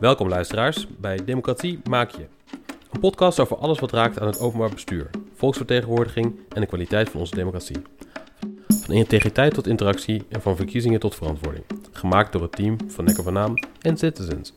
Welkom luisteraars bij Democratie Maak Je. Een podcast over alles wat raakt aan het openbaar bestuur, volksvertegenwoordiging en de kwaliteit van onze democratie. Van integriteit tot interactie en van verkiezingen tot verantwoording. Gemaakt door het team van Nekker van Naam en Citizens.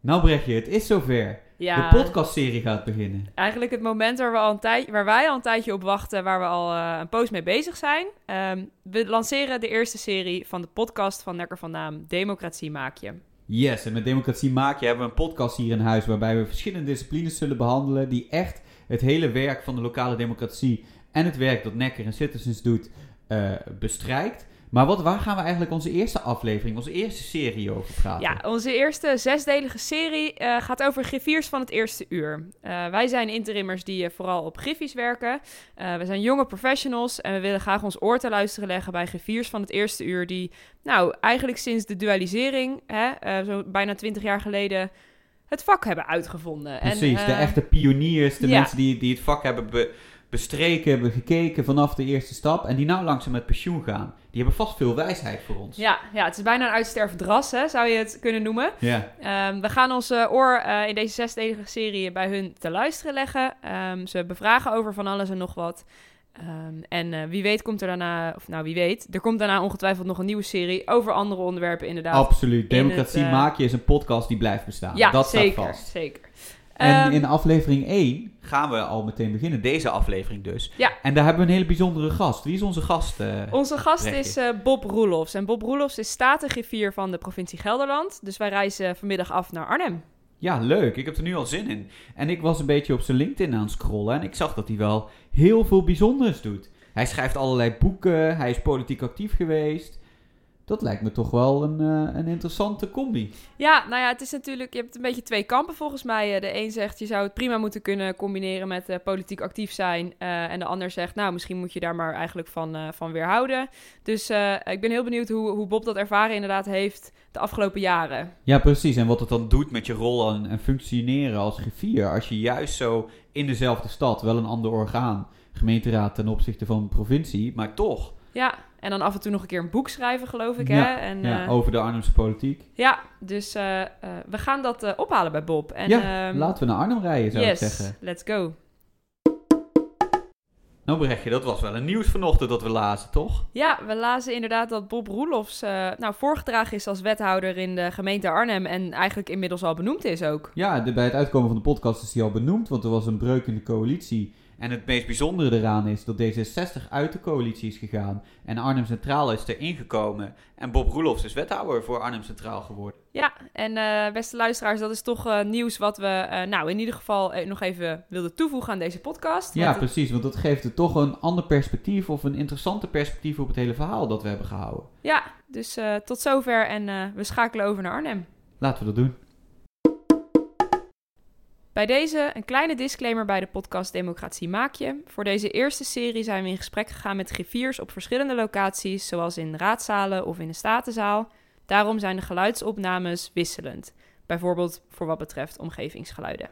Nou Brechtje, het is zover. Ja, De podcastserie gaat beginnen. eigenlijk het moment waar, we al een tijd, waar wij al een tijdje op wachten, waar we al eh, een poos mee bezig zijn. Ehm, we lanceren de eerste serie van de podcast van Nekker van Naam, Democratie Maak Je. Yes, en met Democratie Maak Je hebben we een podcast hier in huis waarbij we verschillende disciplines zullen behandelen die echt het hele werk van de lokale democratie en het werk dat Nekker en Citizens doet eh, bestrijkt. Maar wat, waar gaan we eigenlijk onze eerste aflevering, onze eerste serie over praten? Ja, onze eerste zesdelige serie eh, gaat over griffiers van het eerste uur. Eh, wij zijn interimmers die eh, vooral op griffies werken. We zijn jonge professionals en we willen graag ons oor te luisteren leggen bij griffiers van het eerste uur die, nou, eigenlijk sinds de dualisering, hè, zo bijna twintig jaar geleden, het vak hebben uitgevonden. Precies, en, de echte pioniers, de ja. mensen die, die het vak hebben be- bestreken, hebben gekeken vanaf de eerste stap en die nou langzaam met pensioen gaan. Die hebben vast veel wijsheid voor ons. Ja, ja, het is bijna een uitstervend ras, hè, zou je het kunnen noemen. Ja. Ehm, we gaan ons eh, oor eh, in deze zesdelige serie bij hun te luisteren leggen. Ehm, ze bevragen over van alles en nog wat. Ehm, en eh, wie weet komt er daarna, of nou wie weet, er komt daarna ongetwijfeld nog een nieuwe serie over andere onderwerpen inderdaad. Absoluut. in Democratie het, maak je is een podcast die blijft bestaan. ja, dat zeker, staat vast. zeker. En Ehm, in aflevering 1 gaan we al meteen beginnen. Deze aflevering dus. Ja. En daar hebben we een hele bijzondere gast. Wie is onze gast? eh? Onze gast is eh, Bob Roelofs. En Bob Roelofs is statengriffier van de provincie Gelderland. Dus wij reizen vanmiddag af naar Arnhem. Ja, leuk. Ik heb er nu al zin in. En ik was een beetje op zijn LinkedIn aan het scrollen. En ik zag dat hij wel heel veel bijzonders doet. Hij schrijft allerlei boeken. Hij is politiek actief geweest. Dat lijkt me toch wel een, eh, een interessante combi. Ja, nou ja, het is natuurlijk, je hebt een beetje twee kampen volgens mij. Eh, De een zegt, je zou het prima moeten kunnen combineren met eh, politiek actief zijn. En de ander zegt, nou, misschien moet je daar maar eigenlijk van, van weerhouden. Dus ik ben heel benieuwd hoe, hoe Bob dat ervaren inderdaad heeft de afgelopen jaren. Ja, precies. En wat het dan doet met je rol en, en functioneren als griffier. Als je juist zo in dezelfde stad, wel een ander orgaan, gemeenteraad ten opzichte van de provincie, maar toch Ja, en dan af en toe nog een keer een boek schrijven, geloof ik, Ja, hè? En, ja, eh, over de Arnhemse politiek. ja dus eh, eh, we gaan dat ophalen bij Bob. En, ja, ehm, laten we naar Arnhem rijden, zou yes, ik zeggen. let's go. Nou, Brechtje, dat was wel een nieuws vanochtend dat we lazen, toch? Ja, we lazen inderdaad dat Bob Roelofs eh, nou, voorgedragen is als wethouder in de gemeente Arnhem en eigenlijk inmiddels al benoemd is ook. Ja, de- bij het uitkomen van de podcast is hij al benoemd, want er was een breuk in de coalitie. En het meest bijzondere eraan is dat D66 uit de coalitie is gegaan. En Arnhem Centraal is erin gekomen. En Bob Roelofs is wethouder voor Arnhem Centraal geworden. Ja, en eh, beste luisteraars, dat is toch eh, nieuws wat we eh, nou in ieder geval nog even wilden toevoegen aan deze podcast. Ja, het- precies, want dat geeft het toch een ander perspectief of een interessante perspectief op het hele verhaal dat we hebben gehouden. ja dus tot zover en we schakelen over naar Arnhem. Laten we dat doen. Bij deze een kleine disclaimer bij de podcast Democratie Maak Je. Voor deze eerste serie zijn we in gesprek gegaan met griffiers op verschillende locaties, zoals in raadzalen of in de statenzaal. Daarom zijn de geluidsopnames wisselend. Bijvoorbeeld voor wat betreft omgevingsgeluiden.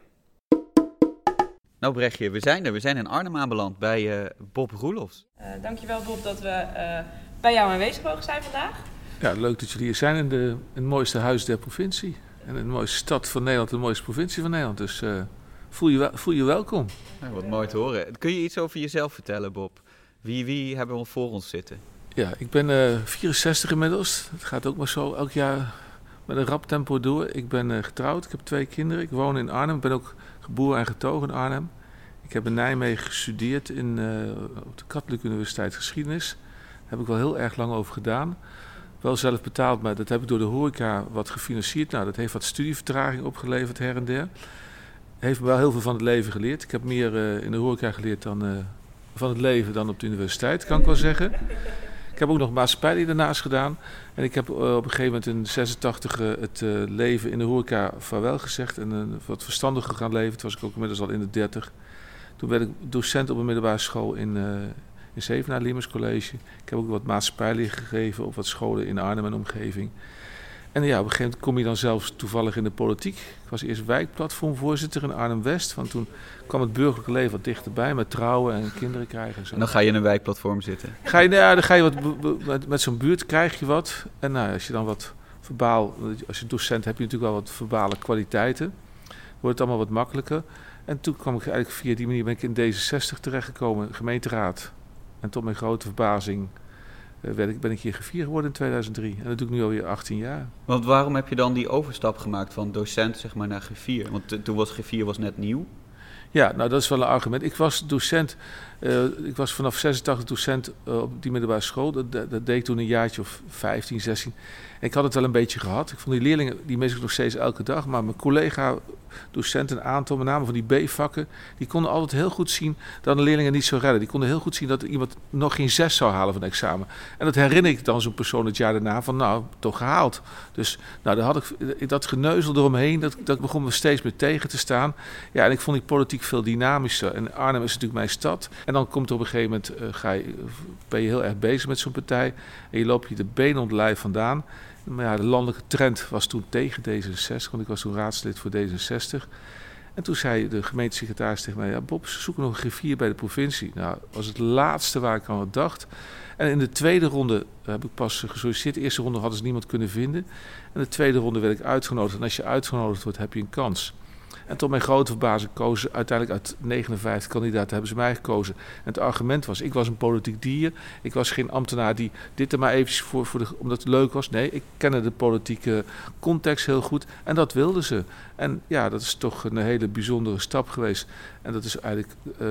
Nou Brechtje, we zijn er. We zijn in Arnhem aanbeland bij eh, Bob Roelofs. Uh, dankjewel Bob dat we eh, bij jou aanwezig mogen zijn vandaag. Ja, leuk dat jullie hier zijn in, de, in het mooiste huis der provincie. En de mooiste stad van Nederland, de mooiste provincie van Nederland. Dus eh, voel, je voel je welkom. Nou, wat mooi te horen. Kun je iets over jezelf vertellen, Bob? Wie, wie hebben we voor ons zitten? Ja, ik ben eh 64 inmiddels. Het gaat ook maar zo elk jaar met een rap tempo door. Ik ben eh, getrouwd, ik heb twee kinderen. Ik woon in Arnhem, ik ben ook geboren en getogen in Arnhem. Ik heb in Nijmegen gestudeerd in, eh, op de Katholieke Universiteit Geschiedenis. Daar heb ik wel heel erg lang over gedaan. Wel zelf betaald, maar dat heb ik door de horeca wat gefinancierd. Nou, dat heeft wat studievertraging opgeleverd her en der. Heeft me wel heel veel van het leven geleerd. Ik heb meer eh, in de horeca geleerd dan eh, van het leven dan op de universiteit, kan ik wel zeggen. Ik heb ook nog maatschappij daarnaast gedaan. En ik heb eh, op een gegeven moment in 86 eh, het leven in de horeca vaarwel gezegd. En wat verstandiger gaan leven. Toen was ik ook inmiddels al in de 30. Toen werd ik docent op een middelbare school in, in Zevenaar, Liemers College. Ik heb ook wat maatschappijleer gegeven op wat scholen in Arnhem en omgeving. En ja, op een gegeven moment kom je dan zelfs toevallig in de politiek. Ik was eerst wijkplatformvoorzitter in Arnhem-West. Want toen kwam het burgerlijke leven wat dichterbij met trouwen en kinderen krijgen. En, zo. En dan ga je in een wijkplatform zitten. Ga je, nou ja, dan ga je wat, met, met zo'n buurt krijg je wat. En nou, als je dan wat verbaal, als je docent heb je natuurlijk wel wat verbale kwaliteiten. Dan wordt het allemaal wat makkelijker. En toen kwam ik eigenlijk via die manier ben ik in D66 terechtgekomen, gemeenteraad. En tot mijn grote verbazing eh, ik, ben ik hier griffier geworden in 2003. En dat doe ik nu alweer 18 jaar. Want waarom heb je dan die overstap gemaakt van docent zeg maar, naar griffier? Want toen was griffier was net nieuw. Ja, nou dat is wel een argument. Ik was docent, eh, ik was vanaf 86 docent eh, op die middelbare school. Dat, dat, deed toen een jaartje of 15, 16. En ik had het wel een beetje gehad. Ik vond die leerlingen, die mis ik nog steeds elke dag. Maar mijn collega docenten, een aantal, met name van die B-vakken, die konden altijd heel goed zien dat de leerlingen niet zo redden. Die konden heel goed zien dat iemand nog geen zes zou halen van het examen. En dat herinner ik dan zo'n persoon het jaar daarna van, nou, toch gehaald. Dus nou, daar had ik dat geneuzel eromheen, dat, dat begon me steeds meer tegen te staan. Ja, en ik vond die politiek veel dynamischer. En Arnhem is natuurlijk mijn stad. En dan komt er op een gegeven moment, eh, ga je, ben je heel erg bezig met zo'n partij. En je loopt je de benen om het lijf vandaan. Maar ja, de landelijke trend was toen tegen D66, want ik was toen raadslid voor D66. En toen zei de gemeentesecretaris tegen mij: ja, Bob, ze zoeken nog een griffier bij de provincie. Nou, dat was het laatste waar ik aan had dacht. En in de tweede ronde heb ik pas gesolliciteerd. De eerste ronde hadden ze niemand kunnen vinden. En de tweede ronde werd ik uitgenodigd. En als je uitgenodigd wordt, heb je een kans. En tot mijn grote verbazing kozen uiteindelijk uit 59 kandidaten hebben ze mij gekozen. En het argument was, ik was een politiek dier. Ik was geen ambtenaar die dit er maar eventjes voor, voor de, omdat het leuk was. Nee, ik kende de politieke context heel goed. En dat wilden ze. En ja, dat is toch een hele bijzondere stap geweest. En dat is eigenlijk... Uh,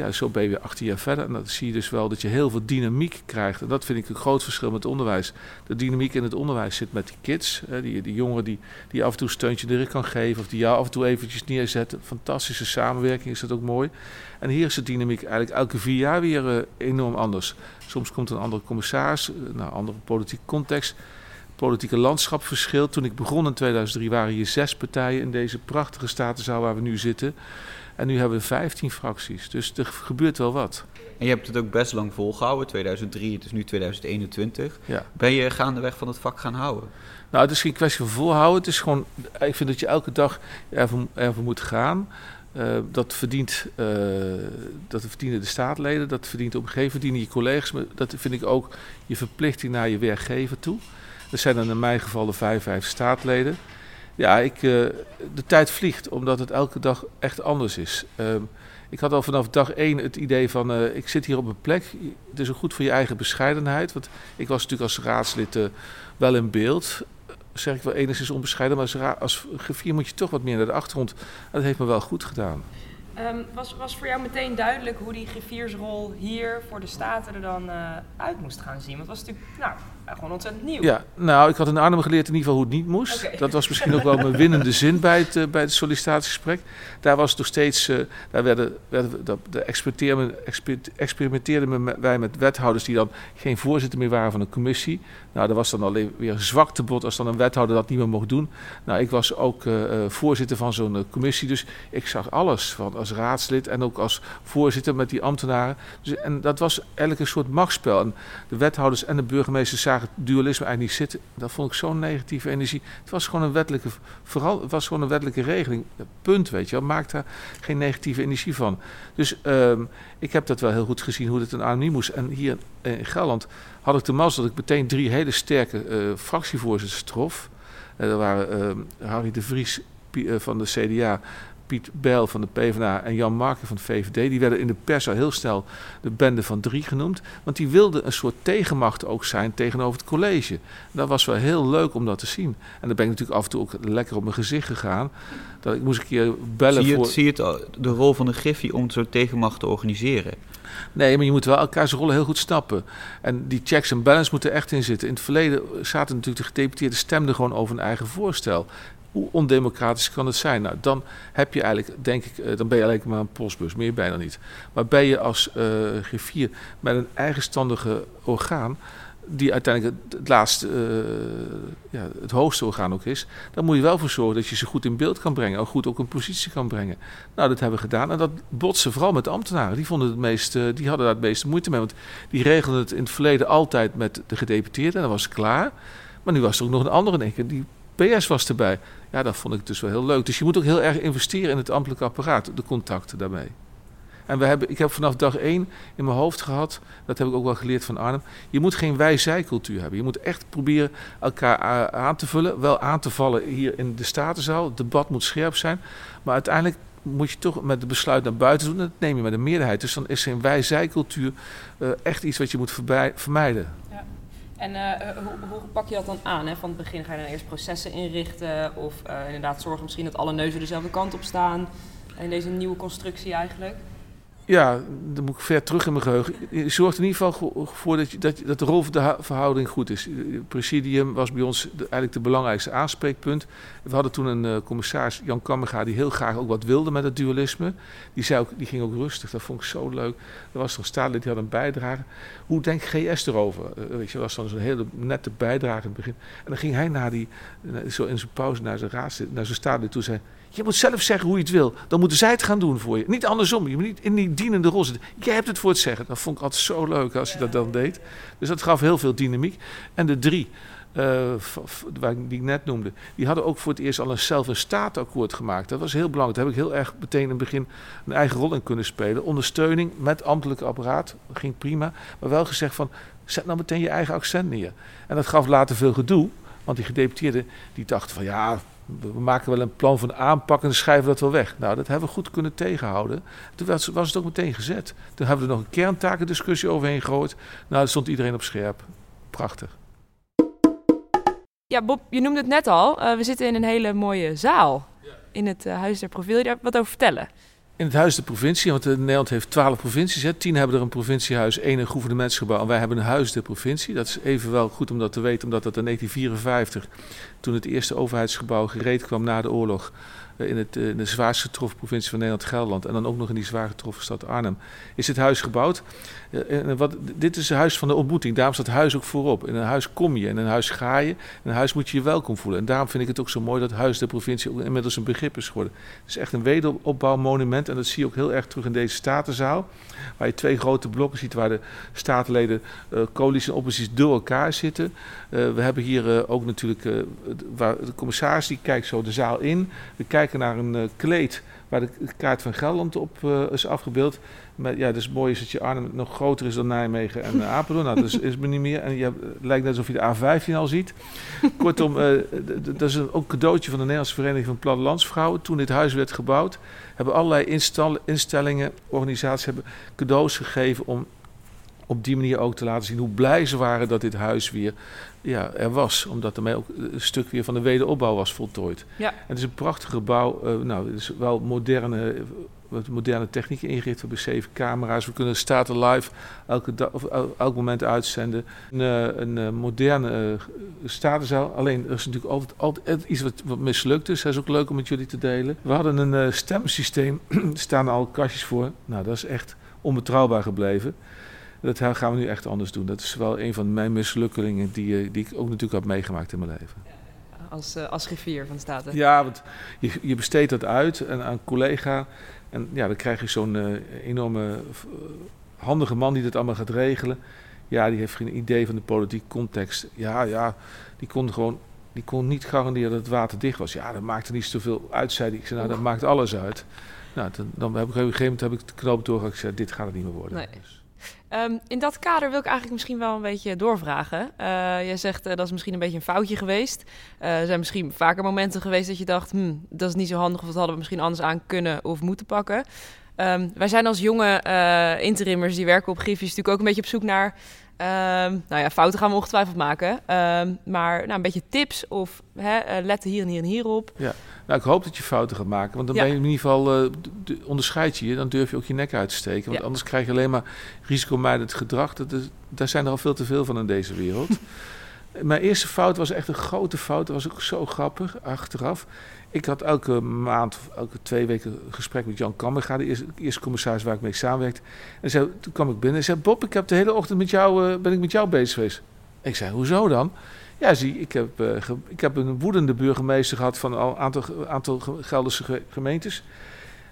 ja, zo ben je weer 18 jaar verder. En dan zie je dus wel dat je heel veel dynamiek krijgt. En dat vind ik een groot verschil met het onderwijs. De dynamiek in het onderwijs zit met die kids. Hè, die, die jongeren die, die af en toe een steuntje in de rug kan geven. Of die jou af en toe eventjes neerzetten. Fantastische samenwerking is dat ook mooi. En hier is de dynamiek eigenlijk elke vier jaar weer uh, enorm anders. Soms komt een andere commissaris, uh, nou, andere politieke context. Politieke landschap verschilt. Toen ik begon in 2003 waren hier zes partijen in deze prachtige statenzaal waar we nu zitten. En nu hebben we 15 fracties. Dus er gebeurt wel wat. En je hebt het ook best lang volgehouden, 2003, het is nu 2021. Ja. Ben je gaandeweg van het vak gaan houden? Nou, het is geen kwestie van volhouden. Het is gewoon, ik vind dat je elke dag ervoor, ervoor moet gaan. Uh, dat, verdient, uh, dat verdienen de staatleden, dat verdient op een gegeven moment verdienen je collega's. Maar dat vind ik ook je verplichting naar je werkgever toe. Dat zijn dan in mijn geval de 55 staatleden. Ja, ik, uh, de tijd vliegt, omdat het elke dag echt anders is. Uh, ik had al vanaf dag één het idee van, uh, ik zit hier op een plek. Het is ook goed voor je eigen bescheidenheid. Want ik was natuurlijk als raadslid wel in beeld. Zeg ik wel enigszins onbescheiden, maar als, als griffier moet je toch wat meer naar de achtergrond. Dat heeft me wel goed gedaan. Um, was, was voor jou meteen duidelijk hoe die griffiersrol hier voor de Staten er dan uit moest gaan zien? Want het was natuurlijk nou, gewoon ontzettend nieuw. Ja, nou, ik had in Arnhem geleerd in ieder geval hoe het niet moest. Okay. Dat was misschien ook wel mijn winnende zin bij het, uh, bij het sollicitatiegesprek. Daar was nog steeds, uh, daar werden, werden dat, de experimenteerden wij met wethouders die dan geen voorzitter meer waren van een commissie. Nou, dat was dan alleen weer een zwaktebod als dan een wethouder dat niet meer mocht doen. Nou, ik was ook uh, voorzitter van zo'n commissie, dus ik zag alles van als raadslid en ook als voorzitter met die ambtenaren. Dus, en dat was eigenlijk een soort machtsspel. En de wethouders en de burgemeesters zagen dualisme eigenlijk niet zitten. Dat vond ik zo'n negatieve energie. Het was gewoon een wettelijke, vooral, was gewoon een wettelijke regeling. Punt, weet je wel. Maak daar geen negatieve energie van. Dus um, ik heb dat wel heel goed gezien hoe dit een Arnhem moest. En hier in Gelderland had ik de mazzel dat ik meteen drie hele sterke uh, fractievoorzitters trof. Uh, er waren uh, Harry de Vries van de CDA, Piet Bijl van de PvdA en Jan Marken van de VVD. Die werden in de pers al heel snel de bende van drie genoemd. Want die wilden een soort tegenmacht ook zijn tegenover het college. Dat was wel heel leuk om dat te zien. En dan ben ik natuurlijk af en toe ook lekker op mijn gezicht gegaan. Dat ik moest een keer bellen zie je het, voor... Zie je het, de rol van de Griffie om zo'n tegenmacht te organiseren? Nee, maar je moet wel elkaars rollen heel goed snappen. En die checks en balance moeten echt in zitten. In het verleden zaten natuurlijk de gedeputeerden stemden gewoon over een eigen voorstel. Hoe ondemocratisch kan het zijn? Nou, dan heb je eigenlijk, denk ik, dan ben je eigenlijk maar een postbus, meer bijna niet. Maar ben je als uh, griffier met een eigenstandige orgaan, die uiteindelijk het, laatste, uh, ja, het hoogste orgaan ook is, dan moet je wel voor zorgen dat je ze goed in beeld kan brengen, ook goed ook een positie kan brengen. Nou, dat hebben we gedaan en dat botsen vooral met ambtenaren. Die, vonden het meest, die hadden daar het meeste moeite mee, want die regelden het in het verleden altijd met de gedeputeerden en was klaar. Maar nu was er ook nog een andere keer, die PS was erbij. Ja, dat vond ik dus wel heel leuk. Dus je moet ook heel erg investeren in het ambtelijk apparaat, de contacten daarmee. En we hebben, ik heb vanaf dag één in mijn hoofd gehad, dat heb ik ook wel geleerd van Arnhem. Je moet geen wij-zij-cultuur hebben. Je moet echt proberen elkaar aan te vullen. Wel aan te vallen hier in de Statenzaal. Het debat moet scherp zijn. Maar uiteindelijk moet je toch met het besluit naar buiten doen. Dat neem je met een meerderheid. Dus dan is geen wij-zij-cultuur uh, echt iets wat je moet vermijden. En uh, hoe, hoe, pak je dat dan aan? Hè? Van het begin ga je dan eerst processen inrichten. Of uh, inderdaad zorgen misschien dat alle neuzen dezelfde kant op staan. In deze nieuwe constructie eigenlijk. Ja, dan moet ik ver terug in mijn geheugen. Je zorgt in ieder geval voor dat, je, dat, dat de rolverhouding goed is. Het presidium was bij ons eigenlijk de belangrijkste aanspreekpunt. We hadden toen een uh, commissaris, Jan Kammerga, die heel graag ook wat wilde met het dualisme. Die, zei ook, die ging ook rustig, dat vond ik zo leuk. Er was er een die had een bijdrage. Hoe denkt GS erover? Uh, weet je, dat was dan zo'n hele nette bijdrage in het begin. En dan ging hij naar die, zo in zijn pauze naar zijn raadslid, naar zijn staatslid toe zei... Je moet zelf zeggen hoe je het wil. Dan moeten zij het gaan doen voor je. Niet andersom. Je moet niet in die dienende rol zitten. Jij hebt het voor het zeggen. Dat vond ik altijd zo leuk als je dat dan deed. Dus dat gaf heel veel dynamiek. En de drie, uh, die ik net noemde, die hadden ook voor het eerst al een zelf een staatakkoord gemaakt. Dat was heel belangrijk. Daar heb ik heel erg meteen in het begin een eigen rol in kunnen spelen. Ondersteuning met ambtelijk apparaat, dat ging prima. Maar wel gezegd van, zet nou meteen je eigen accent neer. En dat gaf later veel gedoe. Want die gedeputeerden die dachten van ja, we maken wel een plan van aanpak en schrijven dat wel weg. Nou, dat hebben we goed kunnen tegenhouden. Toen was, was het ook meteen gezet. Toen hebben we er nog een kerntakendiscussie overheen gegooid. Nou, daar stond iedereen op scherp. Prachtig. Ja, Bob, je noemde het net al. Uh, we zitten in een hele mooie zaal. In het uh, Huis der Provincie. Wil je daar wat over vertellen? In het Huis der Provincie, want Nederland heeft twaalf provincies. Hè. Tien hebben er een provinciehuis, één een gouvernementsgebouw. En wij hebben een Huis der Provincie. Dat is even wel goed om dat te weten, omdat dat in 1954, toen het eerste overheidsgebouw gereed kwam na de oorlog, eh, in, het, eh, de zwaarst getroffen provincie van Nederland, Gelderland, en dan ook nog in die zwaar getroffen stad Arnhem, is het huis gebouwd. Eh, en wat, dit is het huis van de ontmoeting. Daarom staat huis ook voorop. In een huis kom je, in een huis ga je, in een huis moet je je welkom voelen. En daarom vind ik het ook zo mooi dat huis der provincie ook inmiddels een begrip is geworden. Het is echt een wederopbouwmonument en dat zie je ook heel erg terug in deze statenzaal. Waar je twee grote blokken ziet waar de statenleden, uh, coalitie en oppositie door elkaar zitten. we hebben hier ook natuurlijk, waar de commissaris die kijkt zo de zaal in. We kijken naar een kleed waar de kaart van Gelderland op uh, is afgebeeld. Maar ja, dus mooi is dat je Arnhem nog groter is dan Nijmegen en uh, Apeldoorn. Nou, dat is, is me niet meer. En je het lijkt net alsof je de A15 al ziet. Kortom, uh, dat is een, ook een cadeautje van de Nederlandse Vereniging van Plattelandsvrouwen. Toen dit huis werd gebouwd, hebben allerlei instellingen, organisaties hebben cadeaus gegeven om op die manier ook te laten zien hoe blij ze waren dat dit huis weer ja, er was. Omdat ermee ook een stuk weer van de wederopbouw was voltooid. Ja. En het is een prachtig gebouw. Uh, nou, het is wel moderne, wat moderne technieken ingericht. We hebben zeven camera's. We kunnen staten live elke dag, of elk moment uitzenden. Een, uh, een uh, moderne statenzaal. Alleen er is natuurlijk altijd, altijd iets wat, wat mislukt is. Dat is ook leuk om met jullie te delen. We hadden een stemsysteem. er staan al kastjes voor. Nou, dat is echt onbetrouwbaar gebleven. Dat gaan we nu echt anders doen. Dat is wel een van mijn mislukkingen die, eh, die ik ook natuurlijk heb meegemaakt in mijn leven. Als, uh, als griffier van de Staten? Ja, want je, je besteedt dat uit en aan een collega. En ja, dan krijg je zo'n uh, enorme handige man die dat allemaal gaat regelen. Ja, die heeft geen idee van de politieke context. Ja, ja, die kon gewoon die kon niet garanderen dat het water dicht was. Ja, dat maakte niet zoveel uit, zei Ik zei, nou, dat maakt alles uit. Nou, dan, dan heb ik op een gegeven moment heb ik de knoop doorgehakt. Ik zei, dit gaat het niet meer worden. Nee. Dus. Um, in dat kader wil ik eigenlijk misschien wel een beetje doorvragen. Uh, jij zegt uh, dat is misschien een beetje een foutje geweest. Uh, er zijn misschien vaker momenten geweest dat je dacht: hmm, dat is niet zo handig of dat hadden we misschien anders aan kunnen of moeten pakken. Um, wij zijn als jonge interimmers die werken op Griffjes natuurlijk ook een beetje op zoek naar. Um, nou ja, fouten gaan we ongetwijfeld maken. maar nou, een beetje tips of hè, letten hier en hier en hier op. Ja. Nou, ik hoop dat je fouten gaat maken. Want dan ben je in ieder geval, uh, onderscheid je je. Dan durf je ook je nek uit te steken. Want anders krijg je alleen maar risicomijdend gedrag. Dat is, daar zijn er al veel te veel van in deze wereld. Mijn eerste fout was echt een grote fout. Dat was ook zo grappig, achteraf. Ik had elke maand, elke twee weken een gesprek met Jan Kammerga, de eerste, commissaris waar ik mee samenwerkte. En zei, toen kwam ik binnen en zei, Bob, ik heb de hele ochtend met jou, uh, ben ik met jou bezig geweest. Ik zei, hoezo dan? Ja, zie, ik heb, uh, ik heb een woedende burgemeester gehad van een aantal, aantal Gelderse gemeentes.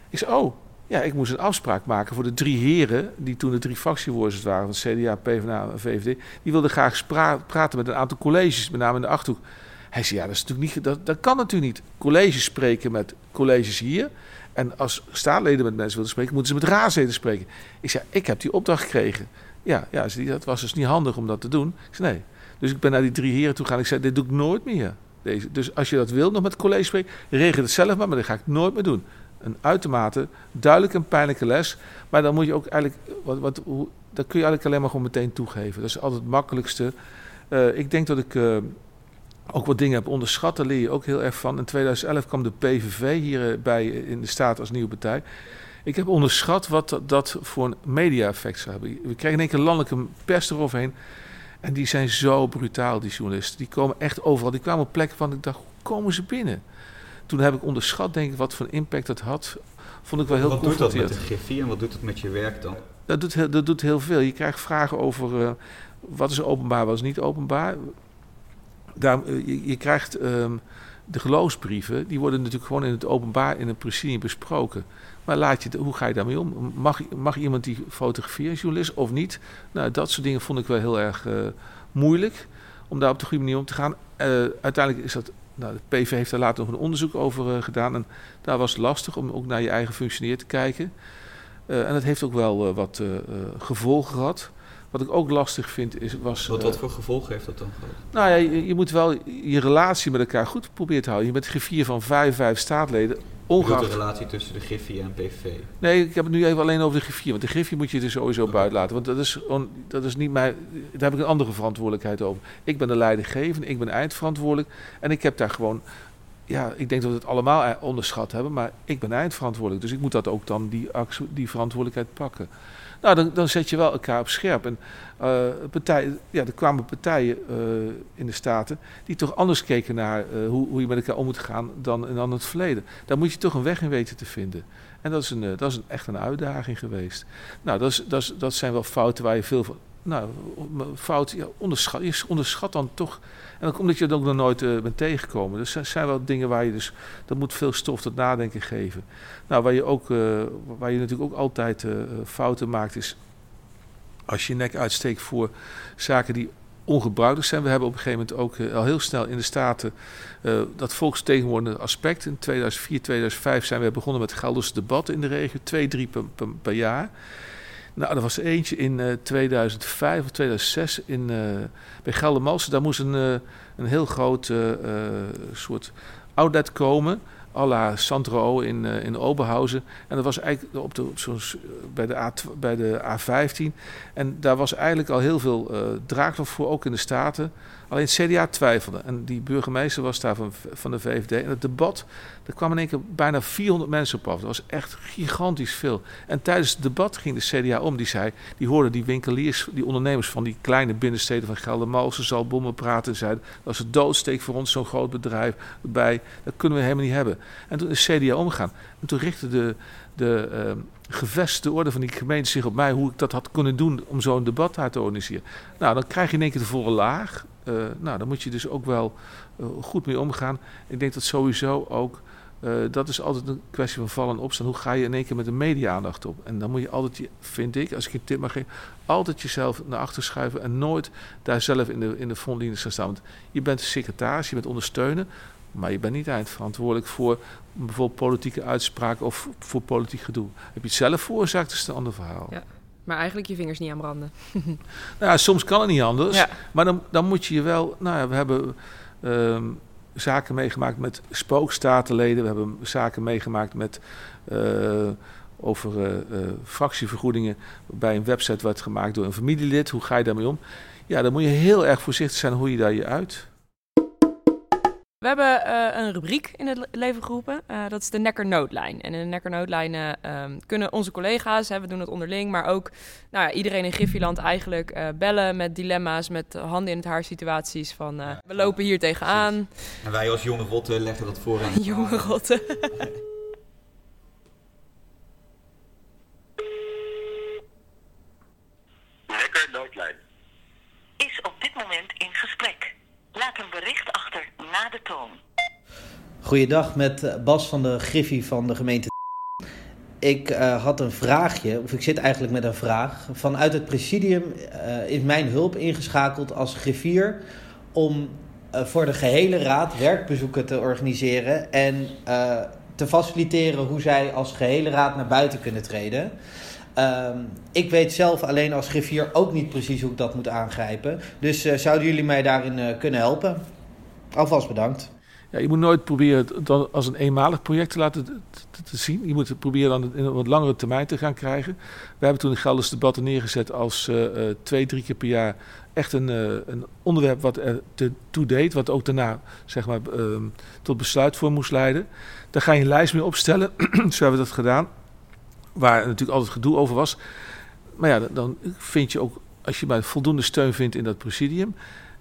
Ik zei, oh, Ja, ik moest een afspraak maken voor de drie heren, die toen de drie fractievoorzitters waren van CDA, PvdA en VVD. Die wilden graag praten met een aantal colleges, met name in de Achterhoek. Hij zei, ja, dat, is natuurlijk niet, dat, dat kan natuurlijk niet. Colleges spreken met colleges hier. En als staatsleden met mensen willen spreken, moeten ze met raadsleden spreken. Ik zei, ik heb die opdracht gekregen. Ja, ja zei dat was dus niet handig om dat te doen. Ik zei, nee. Dus ik ben naar die drie heren toe gegaan. Ik zei, dit doe ik nooit meer. Deze. Dus als je dat wil, nog met het college spreken, regel het zelf maar, maar dat ga ik nooit meer doen. Een uitermate duidelijk en pijnlijke les. Maar dan moet je ook eigenlijk, wat, wat, dat kun je eigenlijk alleen maar gewoon meteen toegeven. Dat is altijd het makkelijkste. Uh, ik denk dat ik uh, ook wat dingen heb onderschat. Daar leer je ook heel erg van. In 2011 kwam de PVV hierbij in de staat als nieuwe partij. Ik heb onderschat wat dat, voor een media-effect zou hebben. We krijgen in één keer landelijke pers eroverheen. En die zijn zo brutaal, die journalisten. Die komen echt overal. Die kwamen op plekken van ik dacht, hoe komen ze binnen? Toen heb ik onderschat, denk ik, wat voor impact dat had. Vond ik wel heel Wat doet dat met de en wat doet dat met je werk dan? Dat doet, heel, dat doet heel veel. Je krijgt vragen over uh, wat is openbaar, wat is niet openbaar. Daar, uh, je, krijgt um, de geloofsbrieven, die worden natuurlijk gewoon in het openbaar in een presidium besproken. Maar laat je, hoe ga je daarmee om? Mag, mag iemand die fotograferen, journalist of niet? Nou, dat soort dingen vond ik wel heel erg uh, moeilijk om daar op de goede manier om te gaan. Uh, uiteindelijk is dat. Nou, de PV heeft daar later nog een onderzoek over gedaan. En daar was het lastig om ook naar je eigen functioneer te kijken. en dat heeft ook wel wat gevolgen gehad. Wat ik ook lastig vind is... Was, wat, wat voor gevolgen heeft dat dan gehad? Nou ja, je, je, moet wel je relatie met elkaar goed proberen te houden. Je bent griffier van vijf, vijf staatleden. Ongeacht... de relatie tussen de griffier en PVV? Nee, ik heb het nu even alleen over de griffier. Want de griffier moet je er sowieso okay. buiten laten. Want dat is, on, dat is niet mijn... Daar heb ik een andere verantwoordelijkheid over. Ik ben de leidinggevende, ik ben eindverantwoordelijk. En ik heb daar gewoon... Ja, ik denk dat we het allemaal onderschat hebben. Maar ik ben eindverantwoordelijk. Dus ik moet dat ook dan, die, die verantwoordelijkheid pakken. Nou, dan, dan zet je wel elkaar op scherp. En uh, ja, er kwamen partijen uh, in de Staten die toch anders keken naar uh, hoe, hoe je met elkaar om moet gaan dan, dan het verleden. Daar moet je toch een weg in weten te vinden. En dat is, een, dat is een, echt een uitdaging geweest. Nou, dat, is, dat, is, dat zijn wel fouten waar je veel van. Nou, fout, ja, onderschat, je onderschat dan toch. En ook omdat je het ook nog nooit uh, bent tegengekomen. Dus er zijn wel dingen waar je dus. Dat moet veel stof tot nadenken geven. Nou, waar je, ook, uh, waar je natuurlijk ook altijd uh, fouten maakt, is. Als je je nek uitsteekt voor zaken die ongebruikelijk zijn. We hebben op een gegeven moment ook al heel snel in de Staten dat volksvertegenwoordigende aspect. In 2004, 2005 zijn we begonnen met Gelders debatten in de regio. Twee, drie per jaar. Nou, er was eentje in uh, 2005 of 2006 in, uh, bij Geldermalsen. Daar moest een, uh, een heel groot soort outlet komen. à la Sandro in, in Oberhausen. En dat was eigenlijk op de, bij, de A, bij de A15. En daar was eigenlijk al heel veel draagstof voor, ook in de Staten. Alleen het CDA twijfelde. En die burgemeester was daar van, van de VVD. En het debat, er kwamen in één keer bijna 400 mensen op af. Dat was echt gigantisch veel. En tijdens het debat ging de CDA om. Die zei, die hoorden die winkeliers, die ondernemers van die kleine binnensteden van Geldermalsen, Zalbommen praten. En zeiden, dat is het doodsteek voor ons, zo'n groot bedrijf erbij. Dat kunnen we helemaal niet hebben. En toen is de CDA omgegaan. En toen richtte de, de uh, gevestigde orde van die gemeente zich op mij hoe ik dat had kunnen doen om zo'n debat te organiseren. Nou, dan krijg je in één keer de volle laag. Uh, nou, daar moet je dus ook wel uh, goed mee omgaan. Ik denk dat sowieso ook, uh, dat is altijd een kwestie van vallen en opstaan. Hoe ga je in één keer met de media-aandacht op? En dan moet je altijd, vind ik, als ik een tip mag geven, altijd jezelf naar achter schuiven en nooit daar zelf in de, in de frontlinie gaan staan. Want je bent secretaris, je bent ondersteunen, maar je bent niet eindverantwoordelijk voor bijvoorbeeld politieke uitspraken of voor politiek gedoe. Heb je het zelf veroorzaakt, is het een ander verhaal. Ja. Maar eigenlijk je vingers niet aan branden. nou ja, soms kan het niet anders. Ja. Maar dan, dan moet je je wel... Nou ja, we hebben um, zaken meegemaakt met spookstatenleden. We hebben zaken meegemaakt met... Uh, over uh, uh, fractievergoedingen bij een website werd gemaakt door een familielid. Hoe ga je daarmee om? Ja, dan moet je heel erg voorzichtig zijn hoe je daar je uit. We hebben uh, een rubriek in het leven geroepen. Uh, dat is de Nekker Noodlijn. En in de Nekker Noodlijnen uh, kunnen onze collega's, hè, we doen het onderling, maar ook nou ja, iedereen in Griffieland eigenlijk uh, bellen met dilemma's, met handen in het haar situaties van we lopen hier tegenaan. En wij als jonge rotten leggen dat voor aan. jonge rotten. Nekker Noodlijn. Is op dit moment in gesprek. Laat een bericht achter na de toon. Goeiedag met Bas van de Griffie van de gemeente. ik eh, had een vraagje, of ik zit eigenlijk met een vraag. Vanuit het presidium eh, is mijn hulp ingeschakeld als griffier om eh, voor de gehele raad werkbezoeken te organiseren en eh, te faciliteren hoe zij als gehele raad naar buiten kunnen treden. Ehm, ik weet zelf alleen als griffier ook niet precies hoe ik dat moet aangrijpen. Dus eh, zouden jullie mij daarin eh, kunnen helpen? Alvast bedankt. Ja, je moet nooit proberen het dan als een eenmalig project te laten te, zien. Je moet het proberen dan in een wat langere termijn te gaan krijgen. We hebben toen in Gelders debatten neergezet als eh, eh, twee, drie keer per jaar echt een, eh, een onderwerp wat er te- toe deed. Wat ook daarna zeg maar, ehm, tot besluitvorm moest leiden. Daar ga je een lijst mee opstellen. Zo hebben we dat gedaan. Waar natuurlijk altijd gedoe over was. Maar ja, dan- dan vind je ook, als je maar voldoende steun vindt in dat presidium.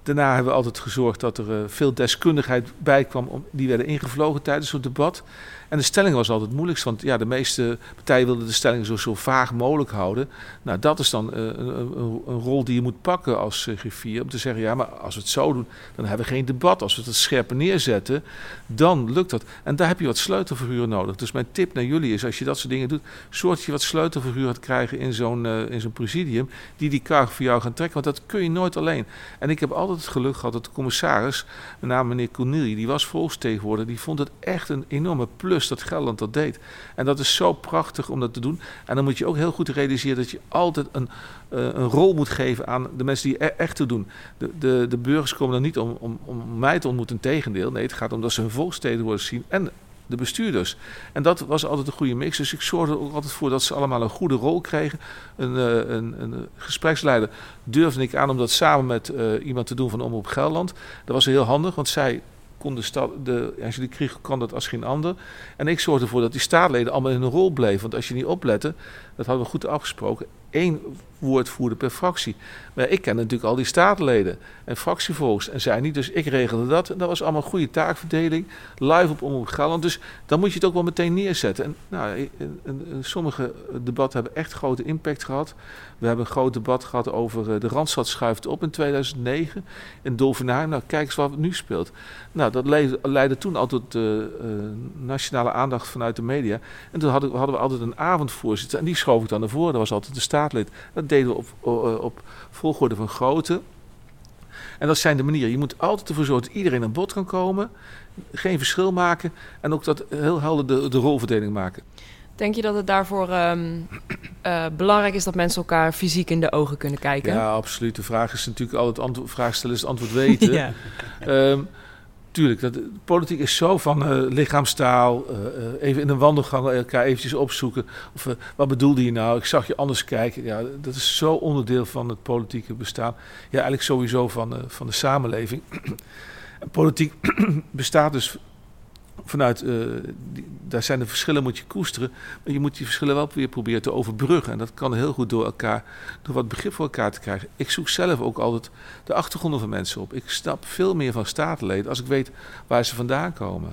Daarna hebben we altijd gezorgd dat er eh, veel deskundigheid bij kwam. Die werden ingevlogen tijdens het debat. En de stelling was altijd het moeilijkst. Want ja, de meeste partijen wilden de stelling zo, zo vaag mogelijk houden. Nou, dat is dan eh, een, rol die je moet pakken als uh, griffier. Om te zeggen, ja, maar als we het zo doen, dan hebben we geen debat. Als we het scherper neerzetten, dan lukt dat. En daar heb je wat sleutelfiguren nodig. Dus mijn tip naar jullie is, als je dat soort dingen doet... zorg dat je wat sleutelfiguren gaat krijgen in zo'n uh, in zo'n presidium... die die kar voor jou gaan trekken. Want dat kun je nooit alleen. En ik heb altijd het geluk gehad dat de commissaris... met name meneer Cornelie, die was volkstegenwoordiger... die vond het echt een enorme plus dat Gelderland dat deed. En dat is zo prachtig om dat te doen. En dan moet je ook heel goed realiseren dat je altijd een, uh, een rol moet geven aan de mensen die er echt te doen. De, de, de burgers komen er niet om, om, om mij te ontmoeten, tegendeel. Nee, het gaat om dat ze hun volkstegenwoordigers zien en de bestuurders. En dat was altijd een goede mix. Dus ik zorgde er ook altijd voor dat ze allemaal een goede rol kregen. Een, uh, een, een gespreksleider durfde ik aan om dat samen met uh, iemand te doen van Omroep Gelderland. Dat was heel handig, want zij kon de stad, de, als je die kreeg, kan dat als geen ander. En ik zorgde ervoor dat die staatsleden allemaal in een rol bleven. Want als je niet oplette, dat hadden we goed afgesproken, één woordvoerder per fractie. Maar ik ken natuurlijk al die staatsleden en fractievolgers en zij niet. Dus ik regelde dat. En dat was allemaal goede taakverdeling. Live op Omroep Gelderland. Dus dan moet je het ook wel meteen neerzetten. En nou, sommige debatten hebben echt grote impact gehad. We hebben een groot debat gehad over uh, de Randstad schuift op in 2009. In Dolfinheim. Nou, kijk eens wat het nu speelt. Nou, dat leidde, toen altijd tot uh, nationale aandacht vanuit de media. En toen hadden, hadden, we altijd een avondvoorzitter. En die schoof ik dan naar voren. Dat was altijd de staatlid. Dat deden we op, op, volgorde van grootte. En dat zijn de manieren. Je moet altijd ervoor zorgen dat iedereen aan bod kan komen. Geen verschil maken. En ook dat heel helder de, de rolverdeling maken. Denk je dat het daarvoor um, uh, belangrijk is dat mensen elkaar fysiek in de ogen kunnen kijken? Ja, absoluut. De vraag is natuurlijk altijd antwoord, vraag stellen is het antwoord weten. ja. um, tuurlijk, dat, politiek is zo van uh, lichaamstaal, uh, even in een wandelgang elkaar eventjes opzoeken. Of wat bedoelde je nou? Ik zag je anders kijken. Ja, dat is zo onderdeel van het politieke bestaan. Ja, eigenlijk sowieso van, van de samenleving. politiek bestaat dus vanuit, uh, die, daar zijn de verschillen moet je koesteren, maar je moet die verschillen wel weer proberen te overbruggen. En dat kan heel goed door elkaar, door wat begrip voor elkaar te krijgen. Ik zoek zelf ook altijd de achtergronden van mensen op. Ik snap veel meer van statenleden als ik weet waar ze vandaan komen.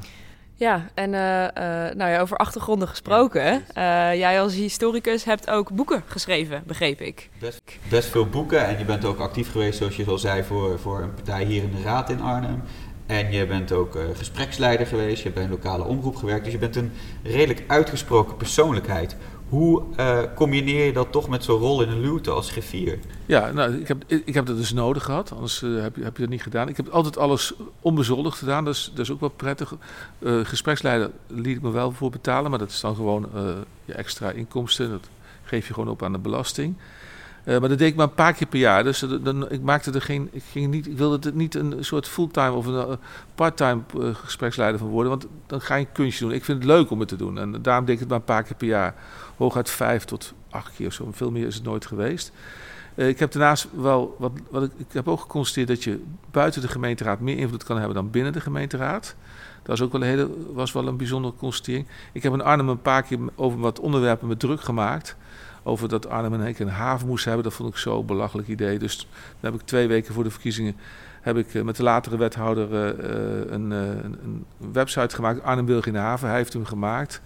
Ja, en uh, uh, nou ja, over achtergronden gesproken. Ja, jij als historicus hebt ook boeken geschreven, begreep ik. Best, best veel boeken en je bent ook actief geweest, zoals je al zei, voor, voor een partij hier in de Raad in Arnhem. En je bent ook uh, gespreksleider geweest, je hebt bij een lokale omroep gewerkt, dus je bent een redelijk uitgesproken persoonlijkheid. Hoe uh, combineer je dat toch met zo'n rol in een luwte als griffier? Ja, nou, ik, heb, ik heb dat dus nodig gehad, anders uh, heb, je, heb je dat niet gedaan. Ik heb altijd alles onbezoldigd gedaan, dat is, dat is ook wel prettig. gespreksleider liet ik me wel voor betalen, maar dat is dan gewoon je extra inkomsten. Dat geef je gewoon op aan de belasting. Uh, maar dat deed ik maar een paar keer per jaar. Dus ik maakte er geen. Ik, ging niet, ik wilde er niet een soort fulltime of een uh, parttime gespreksleider van worden. Want dan ga je een kunstje doen. Ik vind het leuk om het te doen. En daarom deed ik het maar een paar keer per jaar. Hooguit vijf tot acht keer of zo. Veel meer is het nooit geweest. ik heb daarnaast wel. Wat, wat ik, ik heb ook geconstateerd dat je buiten de gemeenteraad meer invloed kan hebben dan binnen de gemeenteraad. Dat was ook wel een, hele, was wel een bijzondere constatering. Ik heb in Arnhem een paar keer over wat onderwerpen met druk gemaakt over dat Arnhem en een haven moest hebben. Dat vond ik zo'n belachelijk idee. Dus dan heb ik twee weken voor de verkiezingen heb ik met de latere wethouder uh, een, uh, een, website gemaakt. Arnhem wil geen haven. Hij heeft hem gemaakt.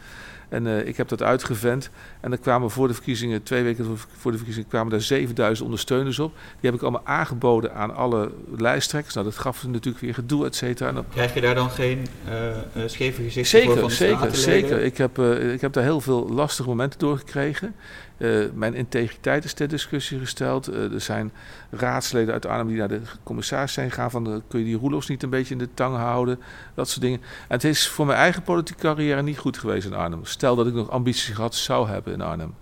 En eh, ik heb dat uitgevent. En dan kwamen voor de verkiezingen, twee weken voor- de verkiezingen, kwamen daar 7000 ondersteuners op. Die heb ik allemaal aangeboden aan alle lijsttrekkers. Nou, dat gaf natuurlijk weer gedoe, et cetera. Dan- Krijg je daar dan geen eh, eh, scheve gezichten voor Zeker, van zeker, zeker. Ik heb, eh, ik heb daar heel veel lastige momenten door gekregen. Eh, mijn integriteit is ter discussie gesteld. Eh, er zijn raadsleden uit Arnhem die naar de commissaris zijn gegaan van... eh, kun je die roelofs niet een beetje in de tang houden? Dat soort dingen. En het is voor mijn eigen politieke carrière niet goed geweest in Arnhem. Stel dat ik nog ambities gehad zou hebben in Arnhem.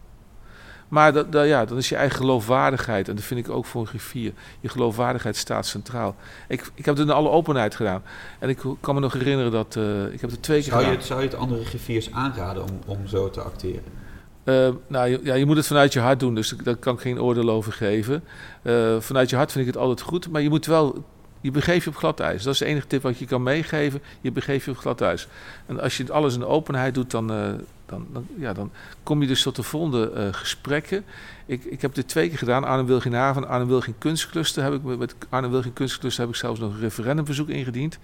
Maar dat, dat- ja, dan is je eigen geloofwaardigheid. En dat vind ik ook voor een griffier. Je geloofwaardigheid staat centraal. Ik, ik heb het in alle openheid gedaan. En ik kan me nog herinneren dat... ik heb het twee keer Zou je, gedaan. zou je het andere griffiers aanraden om, om zo te acteren? Eh, nou, ja, je moet het vanuit je hart doen, dus daar kan ik geen oordeel over geven. Eh, vanuit je hart vind ik het altijd goed, maar je moet wel... Je begeeft je op glad ijs. Dat is de enige tip wat je kan meegeven. Je begeeft je op glad ijs. En als je alles in openheid doet, dan, eh, dan, dan, ja, dan kom je dus tot de volgende gesprekken. Ik, ik heb dit twee keer gedaan. Arnhem wil geen haven, Arnhem wil geen kunstcluster. Heb ik, met- Arnhem wil geen kunstcluster heb ik zelfs nog een referendumverzoek ingediend.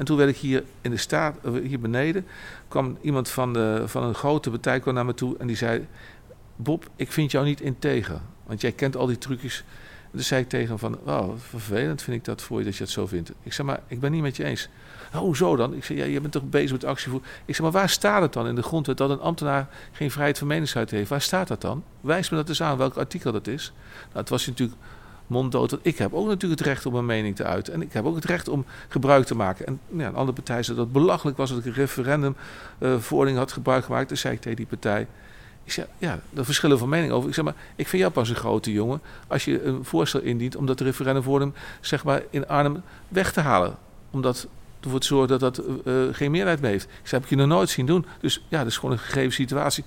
En toen werd ik hier in de staat, eh, hier beneden, kwam iemand van, de, van een grote partij kwam naar me toe en die zei: Bob, ik vind jou niet integer, want jij kent al die trucjes. En toen zei ik tegen hem van, oh, vervelend vind ik dat voor je dat je het zo vindt. Ik zeg, maar ik ben niet met je eens. Nou, hoezo dan? Ik zeg, ja, je bent toch bezig met actievoer. Ik zeg, maar waar staat het dan in de grondwet dat een ambtenaar geen vrijheid van meningsuiting heeft? Waar staat dat dan? Wijs me dat eens aan, welk artikel dat is. Nou, het was natuurlijk monddood. want Ik heb ook natuurlijk het recht om mijn mening te uiten. En ik heb ook het recht om gebruik te maken. En ja, een andere partij zei dat belachelijk was dat ik een referendumverordening had gebruik gemaakt. Toen zei ik tegen die partij, ik zeg, ja, er verschillen van mening over. Ik zeg maar, ik vind jou pas een grote jongen als je een voorstel indient om dat referendumvorm zeg maar in Arnhem weg te halen. Omdat ervoor te zorgen dat dat eh, eh, geen meerderheid meer heeft. Ik zeg, heb ik je nog nooit zien doen. Dus ja, dat is gewoon een gegeven situatie.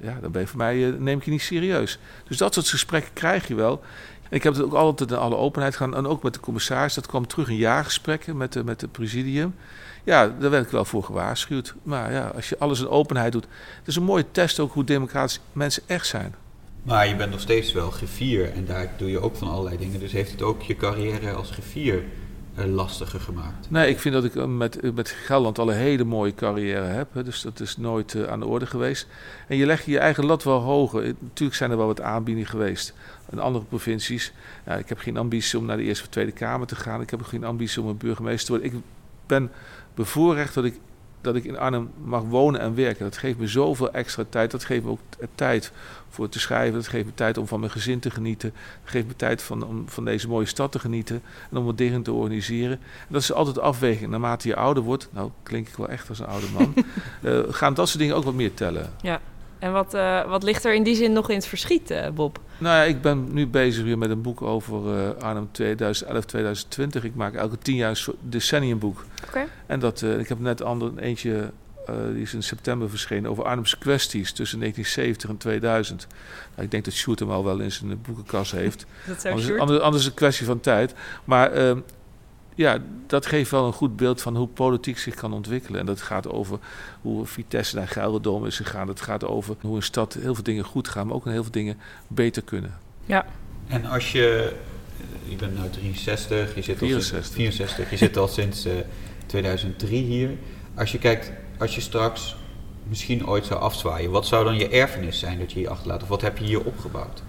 Ja, dan ben je voor mij, eh, neem ik je niet serieus. Dus dat soort gesprekken krijg je wel. Ik heb het ook altijd in alle openheid gedaan. En ook met de commissaris. Dat kwam terug in jaargesprekken met de, met de presidium. Ja, daar werd ik wel voor gewaarschuwd. Maar ja, als je alles in openheid doet. Het is een mooie test ook hoe democratisch mensen echt zijn. Maar je bent nog steeds wel griffier en daar doe je ook van allerlei dingen. Dus heeft het ook je carrière als eh, lastiger gemaakt? Nee, ik vind dat ik eh, met, eh, met Gelderland al een hele mooie carrière heb. Dus dat is nooit eh, aan de orde geweest. En je legt je eigen lat wel hoger. Eh, Natuurlijk zijn er wel wat aanbiedingen geweest in andere provincies. Ja, ik heb geen ambitie om naar de Eerste of Tweede Kamer te gaan. Ik heb ook geen ambitie om een burgemeester te worden. Ik ben bevoorrecht dat ik, dat ik in Arnhem mag wonen en werken. Dat geeft me zoveel extra tijd. Dat geeft me ook tijd voor te schrijven. Dat geeft me tijd om van mijn gezin te genieten. Dat geeft me tijd van, om van deze mooie stad te genieten. En om wat dingen te organiseren. En dat is altijd afweging. Naarmate je ouder wordt, nou klink ik wel echt als een oude man, eh, gaan dat soort dingen ook wat meer tellen. En wat, eh, wat ligt er in die zin nog in het verschiet, eh, Bob? Nou ja, ik ben nu bezig weer met een boek over eh, Arnhem 2011-2020. Ik maak elke tien jaar een decenniumboek. Oké. En dat, eh, ik heb net ander, eentje, eh, die is in september verschenen, over Arnhemse kwesties tussen 1970 en 2000. Nou, ik denk dat Sjoerd hem al wel in zijn boekenkast heeft. Dat zou Anders, anders, anders is het een kwestie van tijd. Maar ehm, ja, dat geeft wel een goed beeld van hoe politiek zich kan ontwikkelen. En dat gaat over hoe Vitesse naar Gelderdoom is gegaan. Het gaat over hoe een stad heel veel dingen goed gaan, maar ook heel veel dingen beter kunnen. En als je, je bent nu 63, je zit al 64. sinds 64, je zit al sinds eh, 2003 hier. Als je kijkt, als je straks misschien ooit zou afzwaaien, wat zou dan je erfenis zijn dat je hier achterlaat? Of wat heb je hier opgebouwd?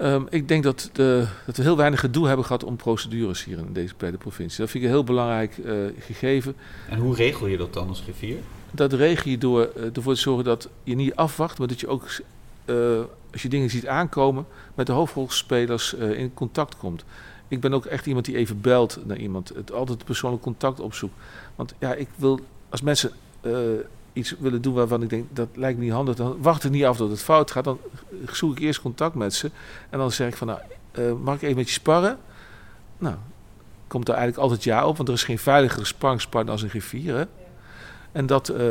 Ehm, ik denk dat, de, dat we heel weinig gedoe hebben gehad om procedures hier in deze bij de provincie. Dat vind ik een heel belangrijk eh, gegeven. En hoe regel je dat dan als griffier? Dat regel je door eh, ervoor te zorgen dat je niet afwacht, maar dat je ook eh, als je dingen ziet aankomen, met de hoofdrolspelers in contact komt. Ik ben ook echt iemand die even belt naar iemand, het altijd persoonlijk contact opzoekt. Want ja, ik wil als mensen iets willen doen waarvan ik denk dat lijkt me niet handig, dan wacht ik niet af dat het fout gaat. Dan zoek ik eerst contact met ze en dan zeg ik van, nou, eh, mag ik even met je sparren? Nou, komt er eigenlijk altijd ja op, want er is geen veiligere sparringspartner als een griffier. Hè? En dat, eh,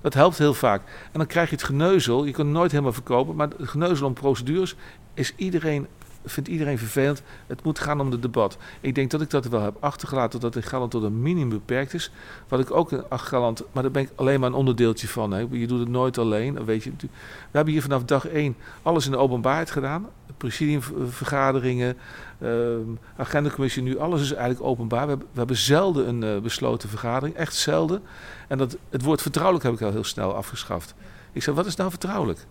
dat helpt heel vaak. En dan krijg je het geneuzel. Je kunt het nooit helemaal verkopen. Maar het geneuzel om procedures is iedereen, vindt iedereen vervelend. Het moet gaan om het debat. Ik denk dat ik dat wel heb achtergelaten. Dat in Gelderland tot een minimum beperkt is. Wat ik ook in Gelderland... Maar daar ben ik alleen maar een onderdeeltje van. Hè. Je doet het nooit alleen. Weet je. We hebben hier vanaf dag één alles in de openbaarheid gedaan. Presidiumvergaderingen, ehm agendacommissie nu. Alles is eigenlijk openbaar. We hebben, we hebben zelden een eh, besloten vergadering. Echt zelden. En dat, het woord vertrouwelijk heb ik al heel snel afgeschaft. Ik zei, wat is nou vertrouwelijk?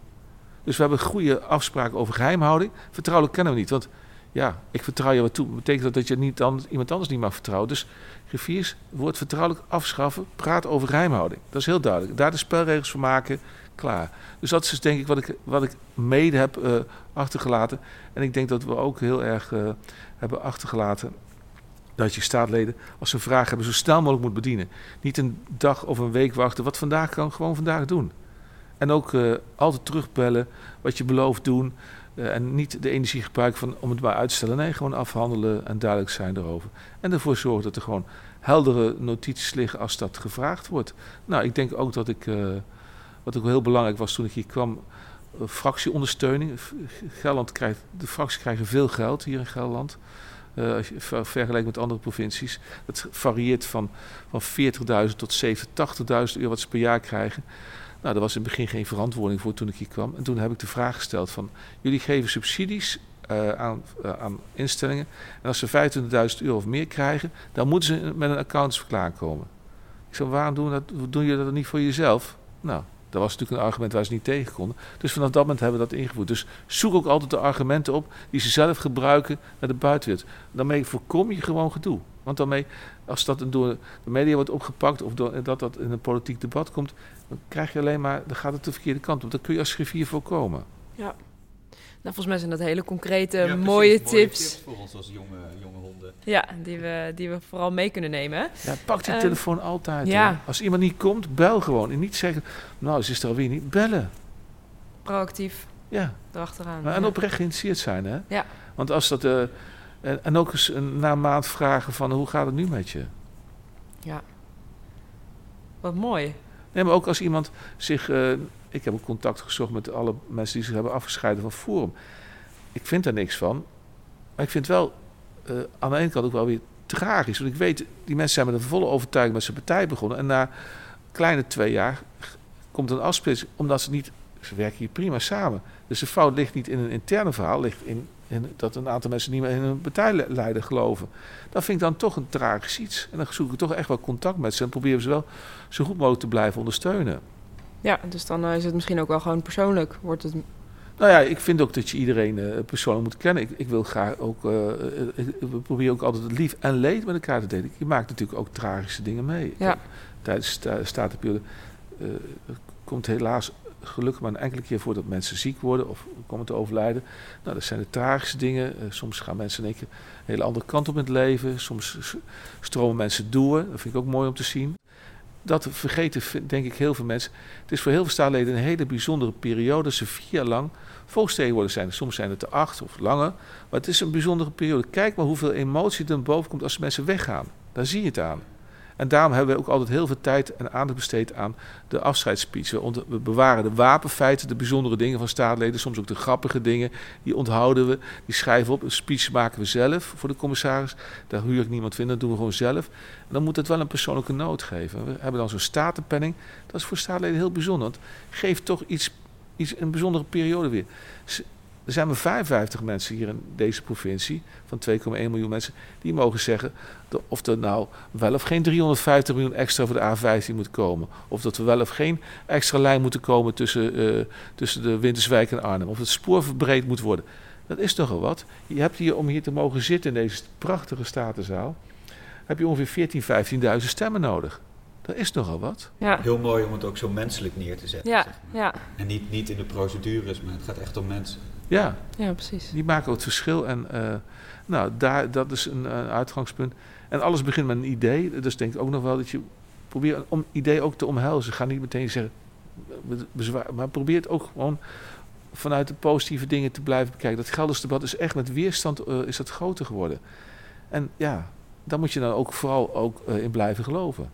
Dus we hebben goede afspraken over geheimhouding. Vertrouwelijk kennen we niet, want ja, ik vertrouw je wat toe. Betekent dat dat je niet dan, iemand anders niet mag vertrouwen? Dus griffiers, woord vertrouwelijk afschaffen, praat over geheimhouding. Dat is heel duidelijk. Daar de spelregels voor maken, klaar. Dus dat is dus denk ik wat ik, wat ik mede heb eh, achtergelaten. En ik denk dat we ook heel erg eh, hebben achtergelaten dat je staatleden, als ze een vraag hebben, zo snel mogelijk moet bedienen. Niet een dag of een week wachten. Wat vandaag kan, gewoon vandaag doen. En ook eh, altijd terugbellen, wat je belooft doen. Eh, en niet de energie gebruiken van, om het maar uit te stellen. Nee, gewoon afhandelen en duidelijk zijn erover. En ervoor zorgen dat er gewoon heldere notities liggen als dat gevraagd wordt. Nou, ik denk ook dat ik, eh, wat ook heel belangrijk was toen ik hier kwam, fractieondersteuning. Gelderland krijgt, de fracties krijgen veel geld hier in Gelderland. eh, als je ver- vergelijkt met andere provincies. Het varieert van, van 40.000 tot 70.000, 80.000 euro wat ze per jaar krijgen. Nou, daar was in het begin geen verantwoording voor toen ik hier kwam. En toen heb ik de vraag gesteld van... jullie geven subsidies eh, aan, eh, aan instellingen... en als ze 25.000 euro of meer krijgen... dan moeten ze met een accountantsverklaring komen. Ik zei, waarom doen, dat, doen jullie dat niet voor jezelf? Nou, dat was natuurlijk een argument waar ze niet tegen konden. Dus vanaf dat moment hebben we dat ingevoerd. Dus zoek ook altijd de argumenten op die ze zelf gebruiken naar de buitenwereld. Daarmee voorkom je gewoon gedoe. Want daarmee, als dat door de media wordt opgepakt... of dat dat in een politiek debat komt... dan krijg je alleen maar, dan gaat het de verkeerde kant op. Dat kun je als griffier voorkomen. Nou, volgens mij zijn dat hele concrete, Ja, precies. mooie, tips. voor ons als jonge, jonge honden. Ja, die we, die we vooral mee kunnen nemen. Ja, pak die Ehm, telefoon altijd. ja. Als iemand niet komt, bel gewoon. En niet zeggen, nou, ze is er alweer niet. Bellen. Proactief Ja. erachteraan. Maar En Ja. oprecht geïnteresseerd zijn, hè? Ja. Want als dat... eh, en, en ook eens een, na een maand vragen van, hoe gaat het nu met je? Wat mooi. Nee, maar ook als iemand zich... eh, ik heb ook contact gezocht met alle mensen die zich hebben afgescheiden van Forum. Ik vind daar niks van. Maar ik vind wel eh, aan de ene kant ook wel weer tragisch. Want ik weet, die mensen zijn met een volle overtuiging met zijn partij begonnen. En na kleine twee jaar komt een afsplitsing. Omdat ze niet... Ze werken hier prima samen. Dus de fout ligt niet in een interne verhaal. ligt in, in dat een aantal mensen niet meer in hun partijleider geloven. Dat vind ik dan toch een tragisch iets. En dan zoek ik toch echt wel contact met ze. En proberen ze wel zo goed mogelijk te blijven ondersteunen. Ja, dus dan eh, is het misschien ook wel gewoon persoonlijk. Wordt het... Nou ja, ik vind ook dat je iedereen eh, persoonlijk moet kennen. Ik, ik wil graag ook, ik- we proberen ook altijd het lief en leed met elkaar te delen. Je maakt natuurlijk ook tragische dingen mee. Ja. Tijdens de statenperiode eh komt helaas gelukkig maar een enkele keer voor dat mensen ziek worden of komen te overlijden. Nou, dat zijn de tragische dingen. Eh, soms gaan mensen in een hele andere kant op in het leven. Soms stromen mensen door. Dat vind ik ook mooi om te zien. Dat vergeten, denk ik, heel veel mensen. Het is voor heel veel staatsleden een hele bijzondere periode. Ze vier jaar lang volksvertegenwoordigers zijn. Soms zijn het er acht of langer. Maar het is een bijzondere periode. Kijk maar hoeveel emotie er boven komt als mensen weggaan. Daar zie je het aan. En daarom hebben we ook altijd heel veel tijd en aandacht besteed aan de afscheidsspeech. We, bewaren de wapenfeiten, de bijzondere dingen van staatsleden, soms ook de grappige dingen. Die onthouden we, die schrijven we op. Een speech maken we zelf voor de commissaris. Daar huur ik niemand in, dat doen we gewoon zelf. En dan moet het wel een persoonlijke noot geven. We hebben dan zo'n statenpenning. Dat is voor staatsleden heel bijzonder. Want geeft toch iets, iets, een bijzondere periode weer. Er zijn maar 55 mensen hier in deze provincie, van 2,1 miljoen mensen, die mogen zeggen of er nou wel of geen 350 miljoen extra voor de A15 moet komen. Of dat er wel of geen extra lijn moeten komen tussen, eh, tussen de Winterswijk en Arnhem. Of het spoor verbreed moet worden. Dat is toch al wat. Je hebt hier, om hier te mogen zitten in deze prachtige statenzaal, heb je ongeveer 14.000, 15.000 stemmen nodig. Dat is nogal wat. Ja, Heel mooi om het ook zo menselijk neer te zetten. ja, zeg maar. ja, En niet, niet in de procedures, maar het gaat echt om mensen. Ja, ja, precies. die maken ook het verschil. En eh, nou, daar, dat is een, eh, uitgangspunt. En alles begint met een idee. Dus denk ik ook nog wel dat je probeert om idee ook te omhelzen. Ga niet meteen zeggen be- bezwaar, maar probeer het ook gewoon vanuit de positieve dingen te blijven bekijken. Dat Gelders debat is echt met weerstand eh, is dat groter geworden. En ja, daar moet je dan ook vooral ook in blijven geloven.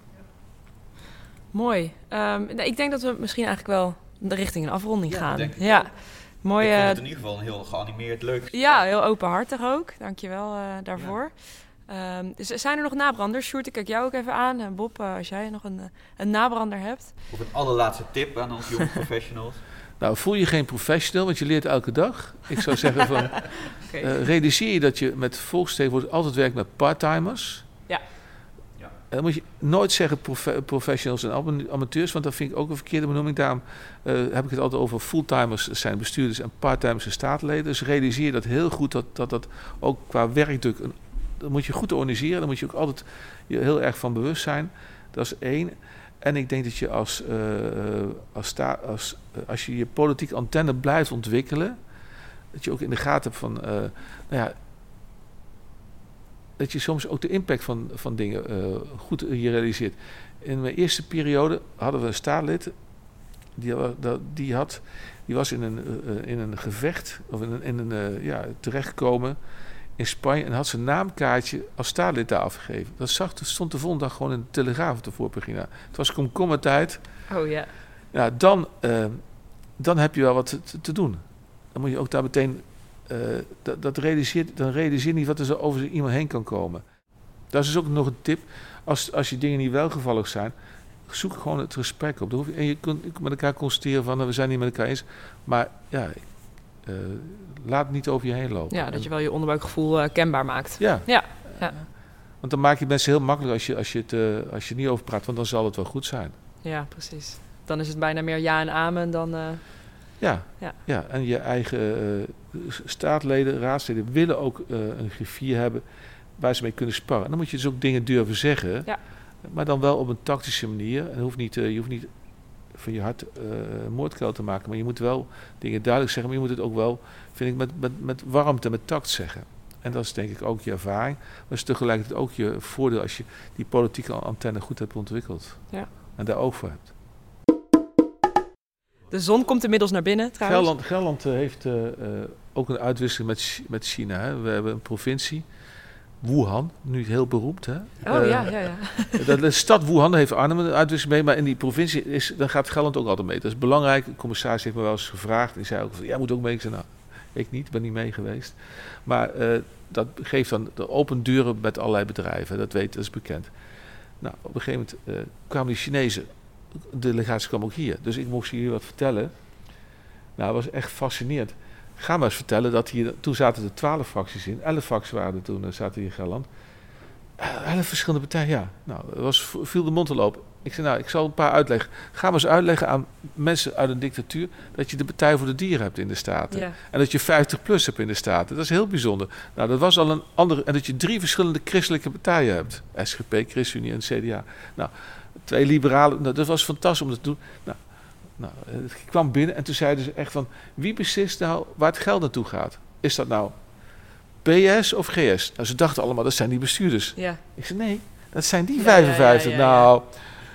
Mooi. Ehm, nou, ik denk dat we misschien eigenlijk wel de richting een afronding Ja, gaan. denk ik ja, ook. mooi. ik vond eh, het in ieder geval een heel geanimeerd, leuk ja, heel openhartig ook. Dankjewel eh daarvoor. Ehm, dus zijn er nog nabranders? Sjoerd, ik kijk jou ook even aan. En Bob, eh, als jij nog een, eh, een nabrander hebt. Of een allerlaatste tip aan onze jonge professionals. Nou, voel je geen professional, want je leert elke dag. Ik zou zeggen van, eh, realiseer je dat je met volksvertegenwoordigers altijd werkt met parttimers. Dan moet je nooit zeggen profe- professionals en ama- amateurs, want dat vind ik ook een verkeerde benoeming. Daarom eh, heb ik het altijd over fulltimers zijn bestuurders en parttimers zijn staatsleden. Dus realiseer dat heel goed dat dat, dat ook qua werkdruk, een, dat moet je goed organiseren. Daar moet je ook altijd heel erg van bewust zijn. Dat is één. En ik denk dat je als, eh, eh, als, als, eh, als je je politieke antenne blijft ontwikkelen, dat je ook in de gaten hebt van, eh, nou ja, dat je soms ook de impact van, van dingen eh, goed je realiseert. In mijn eerste periode hadden we een staatslid, die, die, had, die was in een, eh, in een gevecht, of in een, in een eh, ja, terechtgekomen in Spanje en had zijn naamkaartje als staatslid daar afgegeven. Dat zag, dat stond de volgende dag gewoon in de Telegraaf op de voorpagina. Het was komkommertijd. Oh ja. Ja, dan, dan heb je wel wat te, te doen. Dan moet je ook daar meteen... eh, dat, dat realiseert, dan realiseer je niet wat er zo over iemand heen kan komen. Dat is dus ook nog een tip. Als, als je dingen niet welgevallig zijn, zoek gewoon het gesprek op. Dan hoef je, en je kunt met elkaar constateren van, nou, we zijn niet met elkaar eens. Maar ja, eh, laat het niet over je heen lopen. ja, dat je wel je onderbuikgevoel eh, kenbaar maakt. ja. Ja, ja. Want dan maak je mensen heel makkelijk als je, als, je het, als je er niet over praat, want dan zal het wel goed zijn. Ja, precies. Dan is het bijna meer ja en amen dan... Ja, Ja. ja. en je eigen eh, staatleden, raadsleden willen ook eh, een griffier hebben waar ze mee kunnen sparren. En dan moet je dus ook dingen durven zeggen, Ja. maar dan wel op een tactische manier. En hoeft niet, eh, je hoeft niet van je hart moordkuil te maken, maar je moet wel dingen duidelijk zeggen, maar je moet het ook wel, vind ik, met, met, met warmte, met tact zeggen. En dat is denk ik ook je ervaring, maar is tegelijkertijd ook je voordeel als je die politieke antenne goed hebt ontwikkeld. Ja. En daar oog voor hebt. De zon komt inmiddels naar binnen, trouwens. Gelderland, Gelderland eh, heeft eh, eh, ook een uitwisseling met, met China. Hè. We hebben een provincie, Wuhan, nu heel beroemd. Hè. Oh ja, ja, ja. de, de stad Wuhan heeft Arnhem een uitwisseling mee, maar in die provincie is, daar gaat Gelderland ook altijd mee. Dat is belangrijk. De commissaris heeft me wel eens gevraagd. Die zei ook, van, jij moet ook mee. Ik zei, nou, ik niet, ben niet mee geweest. Maar dat geeft dan de open deuren met allerlei bedrijven. Dat weet, dat is bekend. Nou, op een gegeven moment kwamen die Chinezen. De delegatie kwam ook hier. Dus ik mocht hier wat vertellen. Nou, dat was echt fascinerend. Ga maar eens vertellen dat hier... Toen zaten er twaalf fracties in. Elf fracties waren er toen, eh, zaten hier in Gelderland. Eh, Elf verschillende partijen, ja. Nou, dat was, viel de mond te lopen. Ik zei, nou, ik zal een paar uitleggen. Ga maar eens uitleggen aan mensen uit een dictatuur... dat je de Partij voor de Dieren hebt in de Staten. ja. En dat je 50 plus hebt in de Staten. Dat is heel bijzonder. Nou, dat was al een andere. En dat je drie verschillende christelijke partijen hebt: SGP, ChristenUnie en CDA. Nou, twee liberalen. Nou, dat was fantastisch om dat te doen. Nou, nou, het kwam binnen en toen zeiden ze echt van: wie beslist nou waar het geld naartoe gaat? Is dat nou PS of GS? Nou, ze dachten allemaal dat zijn die bestuurders. ja. Ik zei: nee, dat zijn die Ja, 55. ja, ja, ja, ja. Nou.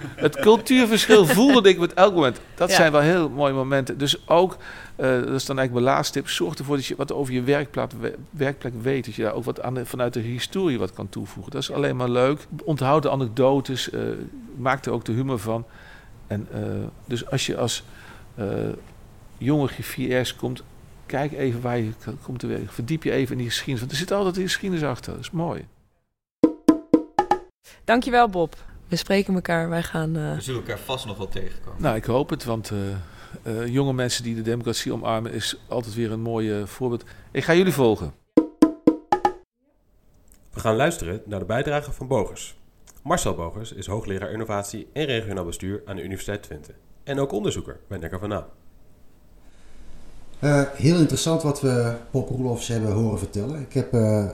Het cultuurverschil voelde ik met elk moment. Dat Ja. zijn wel heel mooie momenten. Dus ook, eh, dat is dan eigenlijk mijn laatste tip, zorg ervoor dat je wat over je werkplek, we- werkplek weet. Dat je daar ook wat aan vanuit de historie wat kan toevoegen. Dat is alleen maar leuk. Onthoud de anekdotes, eh, maak er ook de humor van. En, eh, dus als je als jonge griffiers komt, kijk even waar je komt te werken. Verdiep je even in die geschiedenis. Want er zit altijd die geschiedenis achter. Dat is mooi. Dankjewel, Bob. We spreken elkaar. Wij gaan... eh, We zullen elkaar vast nog wel tegenkomen. Nou, ik hoop het, want eh, eh, jonge mensen die de democratie omarmen is altijd weer een mooi voorbeeld. Ik ga jullie volgen. We gaan luisteren naar de bijdrage van Bogers. Marcel Bogers is hoogleraar innovatie en regionaal bestuur aan de Universiteit Twente. En ook onderzoeker bij Nekker van Naam. Eh, heel interessant wat we Bob Roelofs hebben horen vertellen. Ik heb eh,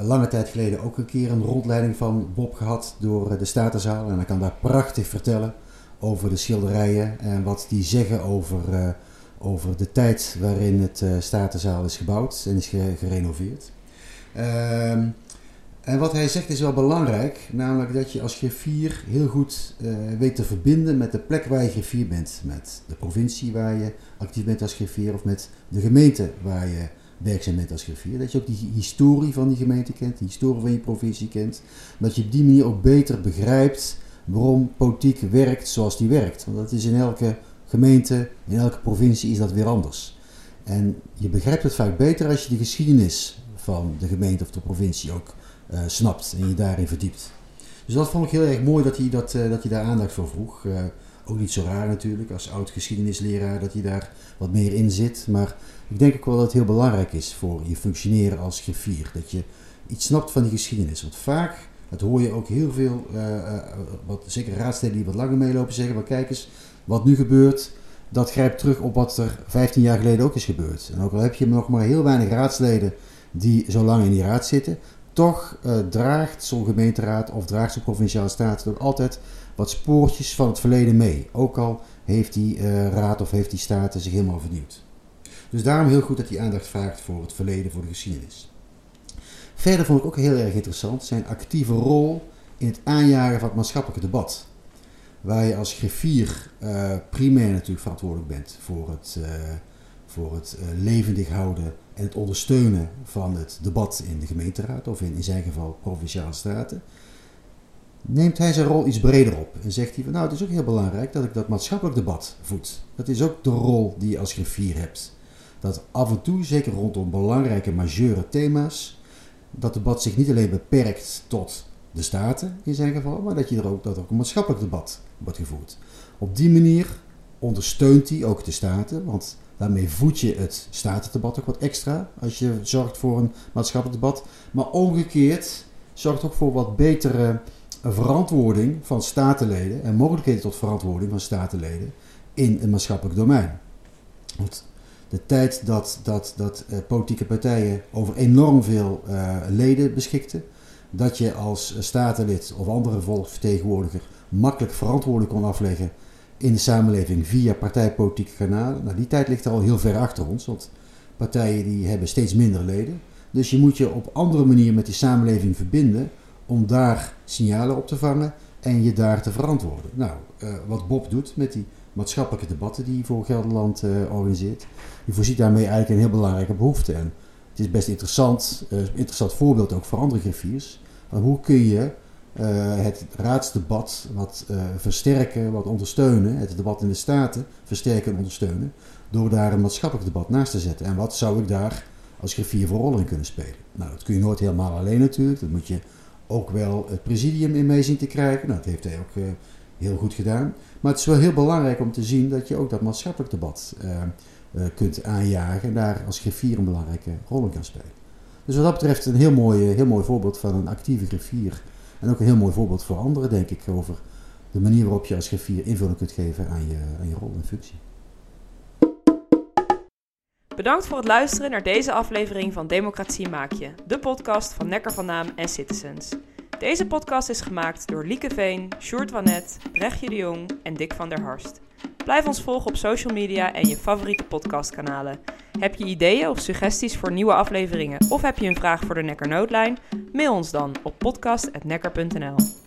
lange tijd geleden ook een keer een rondleiding van Bob gehad door de Statenzaal. En hij kan daar prachtig vertellen over de schilderijen en wat die zeggen over, over de tijd waarin het Statenzaal is gebouwd en is ge- gerenoveerd. Ehm, en wat hij zegt is wel belangrijk, namelijk dat je als griffier heel goed weet te verbinden met de plek waar je griffier bent. Met de provincie waar je actief bent als griffier of met de gemeente waar je werkzaam bent als griffier. Dat je ook die historie van die gemeente kent, die historie van je provincie kent. Dat je op die manier ook beter begrijpt waarom politiek werkt zoals die werkt. Want dat is in elke gemeente, in elke provincie is dat weer anders. En je begrijpt het vaak beter als je de geschiedenis van de gemeente of de provincie ook eh, snapt en je daarin verdiept. Dus dat vond ik heel erg mooi dat hij, dat, eh, dat hij daar aandacht voor vroeg. Eh, ook niet zo raar natuurlijk, als oud geschiedenisleraar, dat hij daar wat meer in zit. Maar ik denk ook wel dat het heel belangrijk is voor je functioneren als griffier. Dat je iets snapt van die geschiedenis. Want vaak Dat hoor je ook heel veel, eh, eh, wat, zeker raadsleden die wat langer meelopen, zeggen: maar kijk eens, wat nu gebeurt, dat grijpt terug op wat er 15 jaar geleden ook is gebeurd. En ook al heb je nog maar heel weinig raadsleden die zo lang in die raad zitten, toch eh, draagt zo'n gemeenteraad of draagt zo'n provinciale staat ook altijd wat spoortjes van het verleden mee. Ook al heeft die eh, raad of heeft die staten zich helemaal vernieuwd. Dus daarom heel goed dat hij aandacht vraagt voor het verleden, voor de geschiedenis. Verder vond ik ook heel erg interessant zijn actieve rol in het aanjagen van het maatschappelijke debat. Waar je als griffier eh, primair natuurlijk verantwoordelijk bent voor het, eh, voor het levendig houden en het ondersteunen van het debat in de gemeenteraad, of in, in zijn geval provinciale staten. Neemt hij zijn rol iets breder op en zegt hij van nou het is ook heel belangrijk dat ik dat maatschappelijk debat voed. Dat is ook de rol die je als griffier hebt. Dat af en toe, zeker rondom belangrijke majeure thema's, dat debat zich niet alleen beperkt tot de staten in zijn geval, maar dat, je er ook, dat er ook een maatschappelijk debat wordt gevoerd. Op die manier ondersteunt hij ook de staten, want daarmee voed je het statendebat ook wat extra als je zorgt voor een maatschappelijk debat. Maar omgekeerd zorgt ook voor wat betere verantwoording van statenleden en mogelijkheden tot verantwoording van statenleden in een maatschappelijk domein. Want de tijd dat, dat, dat uh, politieke partijen over enorm veel uh, leden beschikten, dat je als statenlid of andere volksvertegenwoordiger makkelijk verantwoording kon afleggen in de samenleving via partijpolitieke kanalen. Nou, die tijd ligt al heel ver achter ons, want partijen die hebben steeds minder leden. Dus je moet je op andere manier met die samenleving verbinden om daar signalen op te vangen en je daar te verantwoorden. Nou, uh, wat Bob doet met die maatschappelijke debatten die hij voor Gelderland uh, organiseert, die voorziet daarmee eigenlijk een heel belangrijke behoefte. En het is best interessant, uh, interessant voorbeeld ook voor andere griffiers. Van hoe kun je het raadsdebat wat versterken, wat ondersteunen, het debat in de Staten versterken en ondersteunen, door daar een maatschappelijk debat naast te zetten. En wat zou ik daar als griffier voor rol in kunnen spelen? Nou, dat kun je nooit helemaal alleen natuurlijk. Dat moet je ook wel het presidium in mee zien te krijgen. Nou, dat heeft hij ook uh, heel goed gedaan. Maar het is wel heel belangrijk om te zien dat je ook dat maatschappelijk debat uh, uh, kunt aanjagen en daar als griffier een belangrijke rol in kan spelen. Dus wat dat betreft een heel mooi, heel mooi voorbeeld van een actieve griffier. En ook een heel mooi voorbeeld voor anderen, denk ik, over de manier waarop je als griffier invulling kunt geven aan je, aan je rol en functie. Bedankt voor het luisteren naar deze aflevering van Democratie Maak Je, de podcast van Nekker van Naam en Citizens. Deze podcast is gemaakt door Lieke Veen, Sjoerd Wanet, Brechtje de Jong en Dick van der Harst. Blijf ons volgen op social media en je favoriete podcastkanalen. Heb je ideeën of suggesties voor nieuwe afleveringen of heb je een vraag voor de Nekker Noodlijn? Mail ons dan op podcast.nekker.nl.